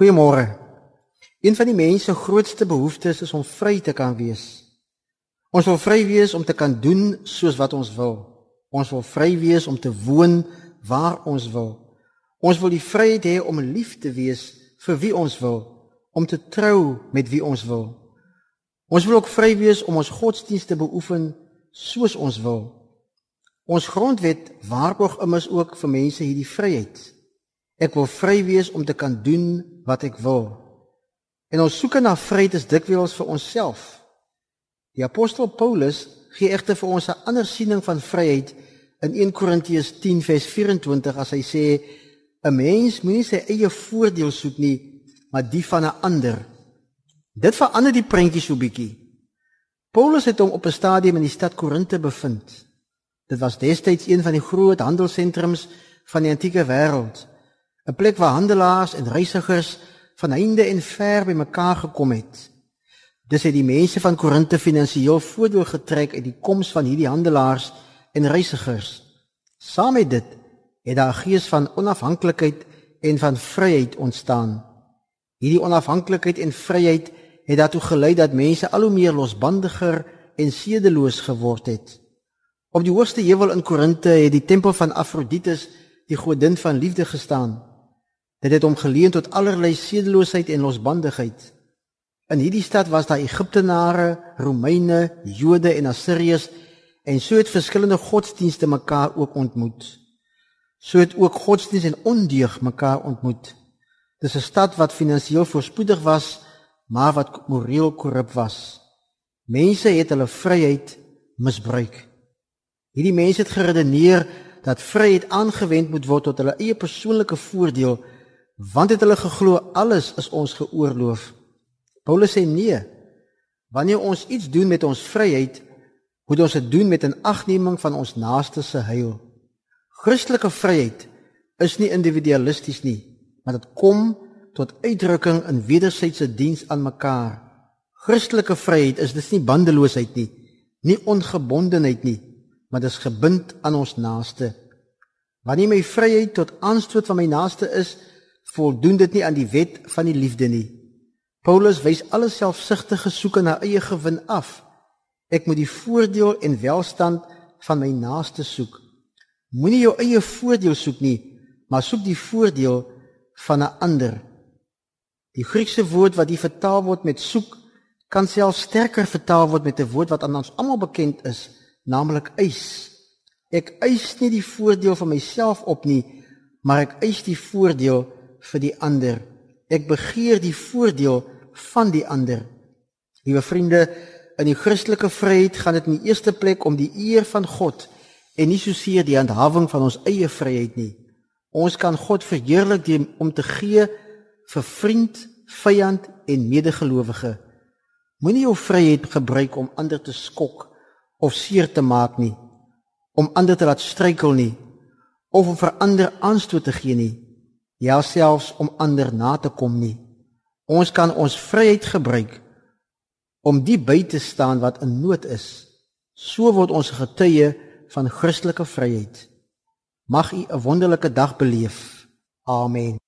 Goeiemôre. Een van die mens se grootste behoeftes is om vry te kan wees. Ons wil vry wees om te kan doen soos wat ons wil. Ons wil vry wees om te woon waar ons wil. Ons wil die vryheid hê om lief te wees vir wie ons wil, om te trou met wie ons wil. Ons wil ook vry wees om ons godsdienste te beoefen soos ons wil. Ons grondwet waarborg immers ook vir mense hierdie vryheid. Ek wil vry wees om te kan doen wat ek wil. En ons soeke na vryheid is dikwels vir onsself. Die apostel Paulus gee egter vir ons 'n ander siening van vryheid in 1 Korintiërs 10 vers 24 as hy sê 'n mens moenie sy eie voordeel soek nie, maar die van 'n ander. Dit verander die prentjie so bietjie. Paulus het hom op 'n stadium in die stad Korinte bevind. Dit was destyds een van die groot handelssentrums van die antieke wêreld. 'n plek waar handelaars en reisigers van heinde en ver bymekaar gekom het. Dis het die mense van Korinte finansiëel voordeel getrek uit die koms van hierdie handelaars en reisigers. Saam met dit het daar 'n gees van onafhanklikheid en van vryheid ontstaan. Hierdie onafhanklikheid en vryheid het daartoe gelei dat mense al hoe meer losbandiger en sedeloos geword het. Op die hoogste heuwel in Korinte het die tempel van Afrodites, die godin van liefde gestaan. Dit het hom geleen tot allerlei sedeloosheid en losbandigheid. In hierdie stad was daar Egiptenare, Romeine, Jode en Assiriërs en so het verskillende godsdienste mekaar ook ontmoet. So het ook godsdienst en ondeug mekaar ontmoet. Dis 'n stad wat finansiëel voorspoedig was, maar wat moreel korrup was. Mense het hulle vryheid misbruik. Hierdie mense het geredeneer dat vryheid aangewend moet word tot hulle eie persoonlike voordeel Want het hulle geglo alles is ons geoorloof. Paulus sê nee. Wanneer ons iets doen met ons vryheid, moet ons dit doen met 'n agneming van ons naaste se heil. Christelike vryheid is nie individualisties nie, maar dit kom tot uitdrukking in wederwysige diens aan mekaar. Christelike vryheid is dis nie bandeloosheid nie, nie ongebondenheid nie, maar dis gebind aan ons naaste. Wanneer my vryheid tot aanstoot van my naaste is, voldoen dit nie aan die wet van die liefde nie. Paulus wys alle selfsugtige soeke na eie gewin af. Ek moet die voordeel en welstand van my naaste soek. Moenie jou eie voordeel soek nie, maar soek die voordeel van 'n ander. Die Griekse woord wat hier vertaal word met soek, kan self sterker vertaal word met 'n woord wat aan ons almal bekend is, naamlik eis. Ek eis nie die voordeel van myself op nie, maar ek eis die voordeel vir die ander. Ek begeer die voordeel van die ander. Liewe vriende, in die Christelike vryheid gaan dit in die eerste plek om die eer van God en nie soseer die handhawing van ons eie vryheid nie. Ons kan God verheerlik deur om te gee vir vriend, vyand en medegelowige. Moenie jou vryheid gebruik om ander te skok of seer te maak nie, om ander te laat struikel nie of om vir ander aanstoot te gee nie ja selfs om ander na te kom nie. Ons kan ons vryheid gebruik om die by te staan wat in nood is. So word ons getuie van Christelike vryheid. Mag u 'n wonderlike dag beleef. Amen.